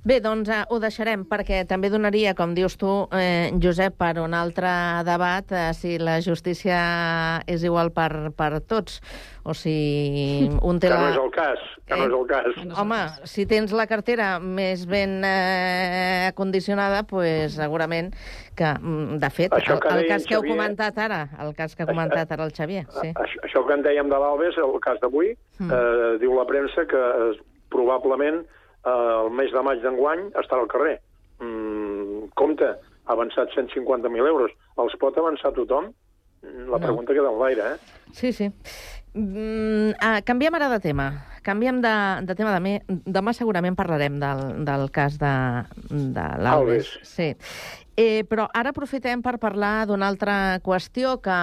Bé, doncs eh, ho deixarem, perquè també donaria, com dius tu, eh, Josep, per un altre debat, eh, si la justícia és igual per, per tots, o si *laughs* un té Que la... no és el cas, que no és el cas. Home, si tens la cartera més ben eh, acondicionada, pues, segurament que, mm, de fet, Això el, que el deia cas que heu Xavier- comentat ara, el cas que ha comentat ara el Xavier, sí. Això, això que en dèiem de l'Albes, el cas d'avui, Mm. eh, diu la premsa que eh, probablement eh, el mes de maig d'enguany estarà al carrer. Mm, compte, ha avançat 150.000 euros. Els pot avançar tothom? Mm, La No. pregunta queda en l'aire, eh? Sí, sí. Mm, ah, canviem ara de tema. Canviem de, de tema. Demà, demà segurament parlarem del, del cas de, de l'Albes. Alves. Sí. Eh, però ara aprofitem per parlar d'una altra qüestió que,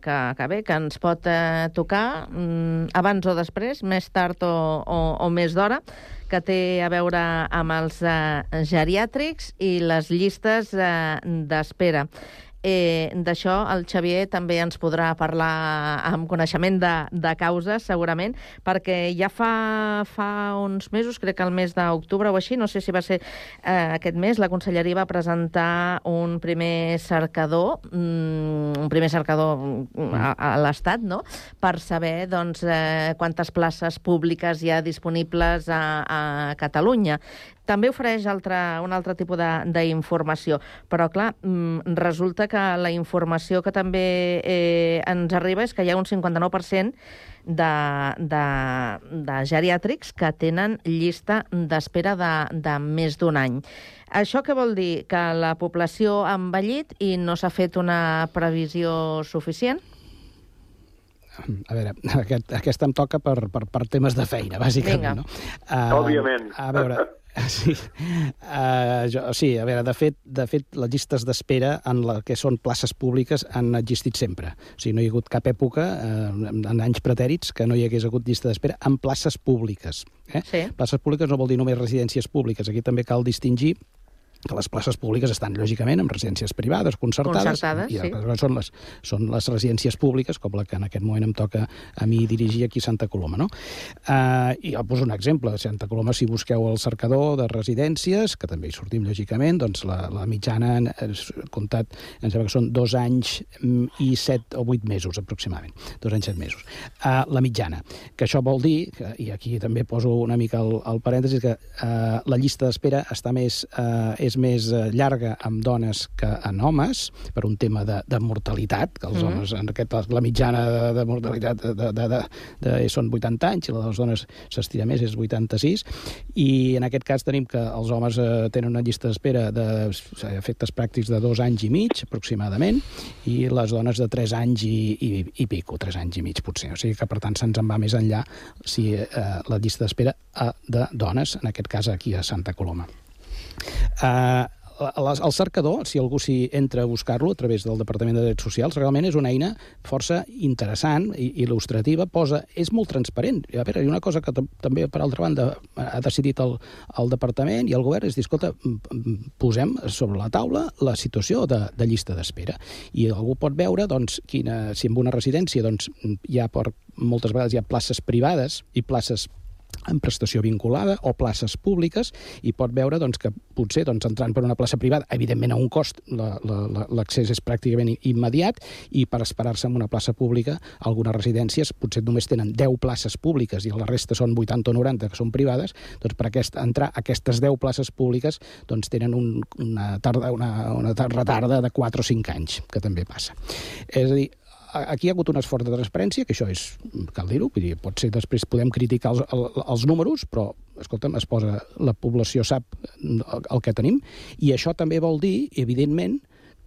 que, que bé, que ens pot eh, tocar mm, abans o després, més tard o, o, o més d'hora, que té a veure amb els eh, geriàtrics i les llistes eh, d'espera. Eh, D'això el Xavier també ens podrà parlar amb coneixement de, de causes, segurament, perquè ja fa, fa uns mesos, crec que el mes d'octubre o així, no sé si va ser eh, aquest mes, la Conselleria va presentar un primer cercador, mm, un primer cercador mm, a, a l'Estat, no?, per saber doncs, eh, quantes places públiques hi ha disponibles a, a Catalunya. També ofereix altre, un altre tipus de- d'informació, però clar, mm, resulta que la informació que també eh, ens arriba és que hi ha un 59% de, de, de geriàtrics que tenen llista d'espera de, de més d'un any. Això què vol dir? Que la població ha envellit i no s'ha fet una previsió suficient? a veure, aquest, aquesta em toca per, per, per temes de feina, bàsicament. Vinga. No? Uh, Òbviament. A veure, *laughs* Sí, uh, jo, sí, a veure, de fet, de fet, les llistes d'espera en la que són places públiques han existit sempre. O sigui, no hi ha hagut cap època, uh, en anys pretèrits, que no hi hagués hagut llista d'espera en places públiques. Eh? Sí. Places públiques no vol dir només residències públiques. Aquí també cal distingir que les places públiques estan, lògicament, en residències privades, concertades, Concertades, i sí. són les, són les residències públiques, com la que en aquest moment em toca a mi dirigir aquí a Santa Coloma. No? Uh, I jo poso un exemple. A Santa Coloma, si busqueu el cercador de residències, que també hi sortim, lògicament, doncs la, la mitjana, en- és comptat, em sembla que són dos anys mm, i set o vuit mesos, aproximadament. Dos anys, set mesos. Uh, la mitjana. Que això vol dir, que, i aquí també poso una mica el, el parèntesis, que uh, la llista d'espera està més, uh, és més uh, llarga amb dones que en homes, per un tema de, de mortalitat, que els Mhm. homes, en aquest, la mitjana de, de mortalitat de, de, de, de, de, són 80 anys, i la de les dones s'estira més, és 86, i en aquest cas tenim que els homes eh, tenen una llista d'espera de a efectes pràctics de dos anys i mig, aproximadament, i les dones de 3 anys i, i, i pico, 3 anys i mig, potser. O sigui que, per tant, se'ns en va més enllà si eh, la llista d'espera eh, de dones, en aquest cas aquí a Santa Coloma. Uh, el cercador, si algú s'hi entra a buscar-lo a través del Departament de Drets Socials, realment és una eina força interessant i il·lustrativa, posa, és molt transparent. A veure, una cosa que tam- també, per altra banda, ha decidit el, el Departament i el Govern, és dir, escolta, posem sobre la taula la situació de, de llista d'espera. I algú pot veure, doncs, quina, si en una residència doncs, hi ha, per, moltes vegades hi ha places privades i places en prestació vinculada o places públiques i pot veure doncs, que potser doncs, entrant per una plaça privada, evidentment a un cost la- la- la- l'accés és pràcticament immediat i per esperar-se en una plaça pública algunes residències potser només tenen 10 places públiques i la resta són 80 o 90 que són privades, doncs per aquest, entrar a aquestes 10 places públiques doncs tenen un, una, tarda, una, una tar- retarda de 4 o 5 anys, que també passa. És a dir, aquí hi ha hagut un esforç de transparència, que això és, cal dir-ho, vull dir, pot ser després podem criticar els, el, els números, però, escolta'm, es posa, la població sap el, que tenim, i això també vol dir, evidentment,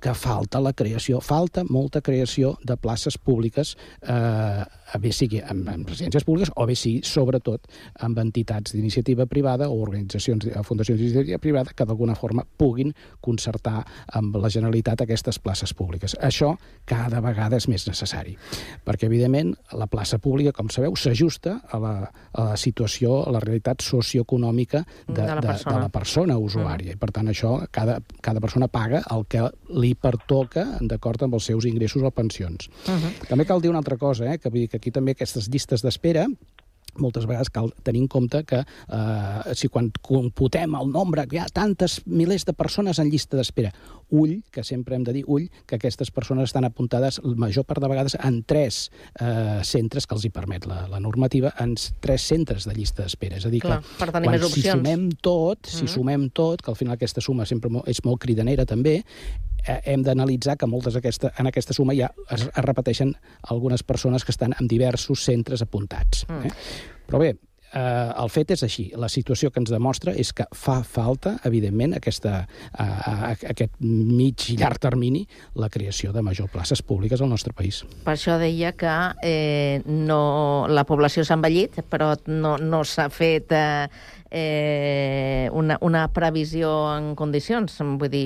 que falta la creació, falta molta creació de places públiques, eh, bé sigui en, en residències públiques o bé sigui, sobretot, amb entitats d'iniciativa privada o organitzacions, eh, fundacions d'iniciativa privada que d'alguna forma puguin concertar amb la Generalitat aquestes places públiques. Això cada vegada és més necessari, perquè, evidentment, la plaça pública, com sabeu, s'ajusta a, la, a la situació, a la realitat socioeconòmica de, De la de, de, persona. la persona usuària. I, per tant, això, cada, cada persona paga el que li pertoca d'acord amb els seus ingressos o pensions. També cal dir una altra cosa, eh, que, vull dir que aquí també aquestes llistes d'espera moltes vegades cal tenir en compte que eh, si quan computem el nombre, que hi ha tantes milers de persones en llista d'espera, ull, que sempre hem de dir ull, que aquestes persones estan apuntades la major part de vegades en tres eh, centres que els hi permet la, la normativa, en tres centres de llista d'espera. És a dir, Clar, que per tenir quan més si sumem tot, si Mhm. sumem tot, que al final aquesta suma sempre és molt cridanera també, eh, hem d'analitzar que moltes aquesta, en aquesta suma ja es, es repeteixen algunes persones que estan en diversos centres apuntats. Mm. Eh? Però bé, eh, el fet és així. La situació que ens demostra és que fa falta, evidentment, aquesta, eh, aquest mig i llarg termini, la creació de major places públiques al nostre país. Per això deia que eh, no, la població s'ha envellit, però no, no s'ha fet eh, eh, una, una previsió en condicions. Vull dir,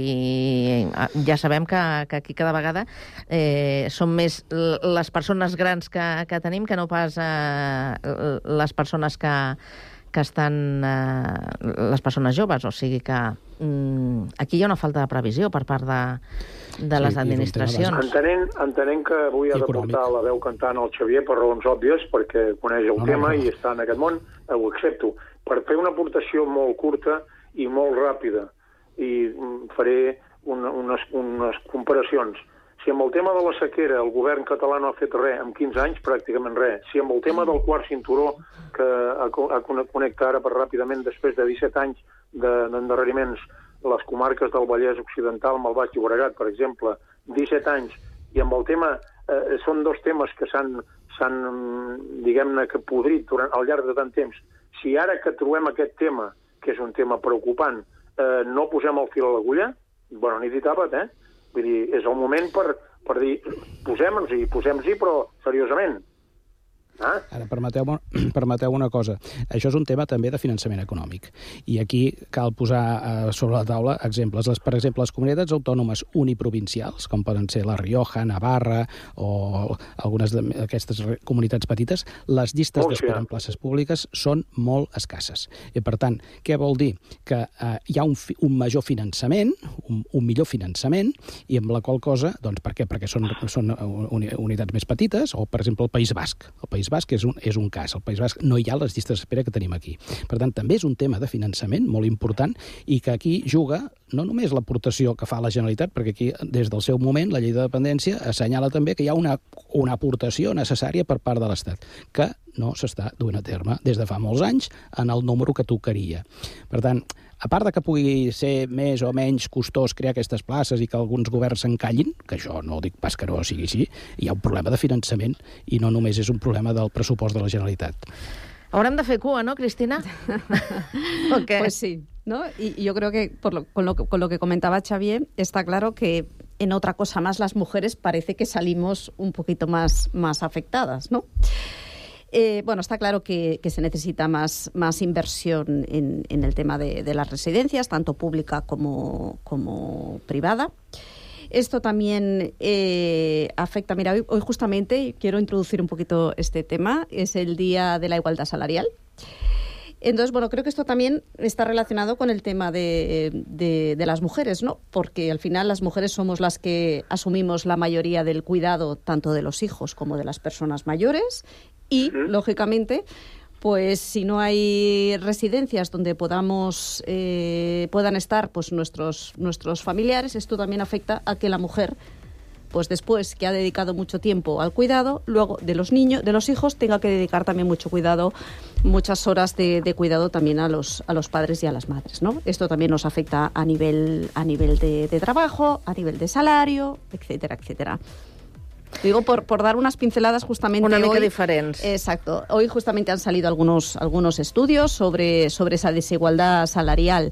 eh, ja sabem que, que aquí cada vegada eh, són més les persones grans que, que tenim que no pas eh, les persones que, que estan eh, les persones joves, o sigui que mm, aquí hi ha una falta de previsió per part de, de Sí, les administracions. Entenent, entenent que avui ha de portar la veu cantant al Xavier per raons òbvies, perquè coneix el No, no, tema no. i està en aquest món, eh, ho accepto. Per fer una aportació molt curta i molt ràpida, i mm, faré una, unes, unes comparacions. Si amb el tema de la sequera el govern català no ha fet res, en 15 anys pràcticament res, si amb el tema del quart cinturó, que ha, co- ha conne- connecta ara per ràpidament després de 17 anys de- d'endarreriments les comarques del Vallès Occidental amb el Baix Llobregat, per exemple, 17 anys, i amb el tema, eh, són dos temes que s'han, s'han mm, diguem-ne, que podrit durant, al llarg de tant temps. Si ara que trobem aquest tema, que és un tema preocupant, eh, no posem el fil a l'agulla, bueno, ni dit àpat, eh? Vull dir, és el moment per, per dir, posem-nos-hi, posem-hi, però seriosament. Ah? Ara, permeteu-me *clears throat* permeteu una cosa. Això és un tema també de finançament econòmic. I aquí cal posar eh, sobre la taula exemples. Les, per exemple, les comunitats autònomes uniprovincials, com poden ser la Rioja, Navarra o algunes d'aquestes comunitats petites, les llistes d'espera en places públiques són molt escasses. I, per tant, què vol dir? Que eh, hi ha un, un major finançament, un, un millor finançament, i amb la qual cosa, doncs per què? Perquè són, són uni, unitats més petites, o, per exemple, el País Basc. El País Basc és un, és un cas. Al País Basc no hi ha les llistes d'espera que tenim aquí. Per tant, també és un tema de finançament molt important i que aquí juga no només l'aportació que fa la Generalitat, perquè aquí, des del seu moment, la llei de dependència assenyala també que hi ha una, una aportació necessària per part de l'Estat, que no s'està duent a terme des de fa molts anys en el número que tocaria. Per tant, a part de que pugui ser més o menys costós crear aquestes places i que alguns governs s'encallin, que jo no dic pas que no sigui així, hi ha un problema de finançament i no només és un problema del pressupost de la Generalitat. Haurem de fer cua, no, Cristina? *laughs* ¿O qué? Pues sí, ¿no? Y y yo creo que, por lo- con, lo, que- con lo que comentaba Xavier, está claro que en otra cosa más las mujeres parece que salimos un poquito más, más afectadas, ¿no? Eh, bueno, está claro que, se necesita más, inversión en, el tema de, de las residencias, tanto pública como, como privada. Esto también eh, afecta, mira, hoy, hoy justamente quiero introducir un poquito este tema, es el Día de la Igualdad Salarial. Entonces, bueno, creo que esto también está relacionado con el tema de, de- de las mujeres, ¿no? Porque al final las mujeres somos las que asumimos la mayoría del cuidado tanto de los hijos como de las personas mayores y, lógicamente, pues si no hay residencias donde podamos eh, puedan estar pues nuestros nuestros familiares, esto también afecta a que la mujer pues después que ha dedicado mucho tiempo al cuidado, luego de los niños, de los hijos, tenga que dedicar también mucho cuidado, muchas horas de, de cuidado también a los, a los padres y a las madres, ¿no? Esto también nos afecta a nivel, a nivel de, de trabajo, a nivel de salario, etcétera, etcétera. Digo por, por dar unas pinceladas justamente Una mica hoy. Exacto. Hoy justamente han salido algunos, algunos estudios sobre, sobre esa desigualdad salarial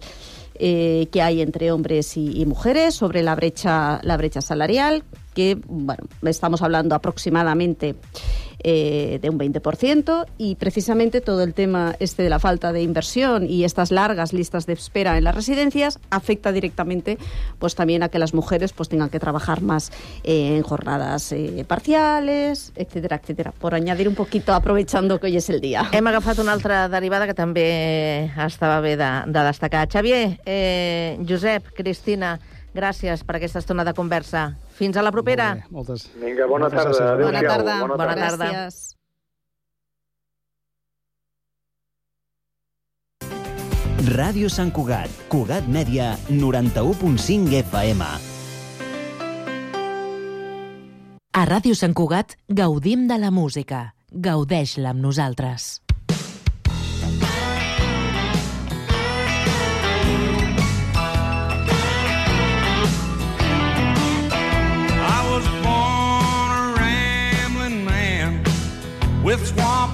eh, que hay entre hombres y, y mujeres, sobre la brecha, la brecha salarial, que bueno, estamos hablando aproximadamente eh, de un 20%, y precisamente todo el tema este de la falta de inversión y estas largas listas de espera en las residencias afecta directamente pues también a que las mujeres pues tengan que trabajar más eh, en jornadas eh, parciales, etcétera, etcétera. Por añadir un poquito, aprovechando que hoy es el día. Hem agafat una altra derivada que també estava bé de, de destacar. Xavier, eh, Josep, Cristina, gràcies per aquesta estona de conversa. Fins a la propera. Molt bé, moltes... Vinga, bona Moltes tarda. Adéu-siau. Bona tarda. Bona Bona tarda. tarda. Gràcies. Ràdio Sant Cugat, Cugat Mèdia, 91.5 FM. A Ràdio Sant Cugat gaudim de la música. Gaudeix-la amb nosaltres. With swamp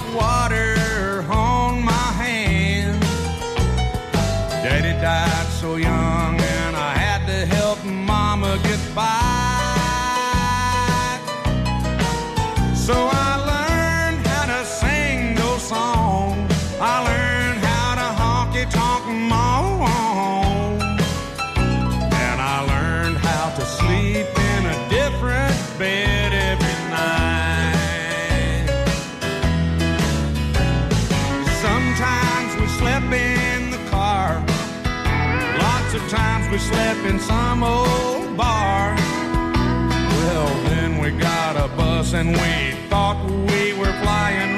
and we thought we were flying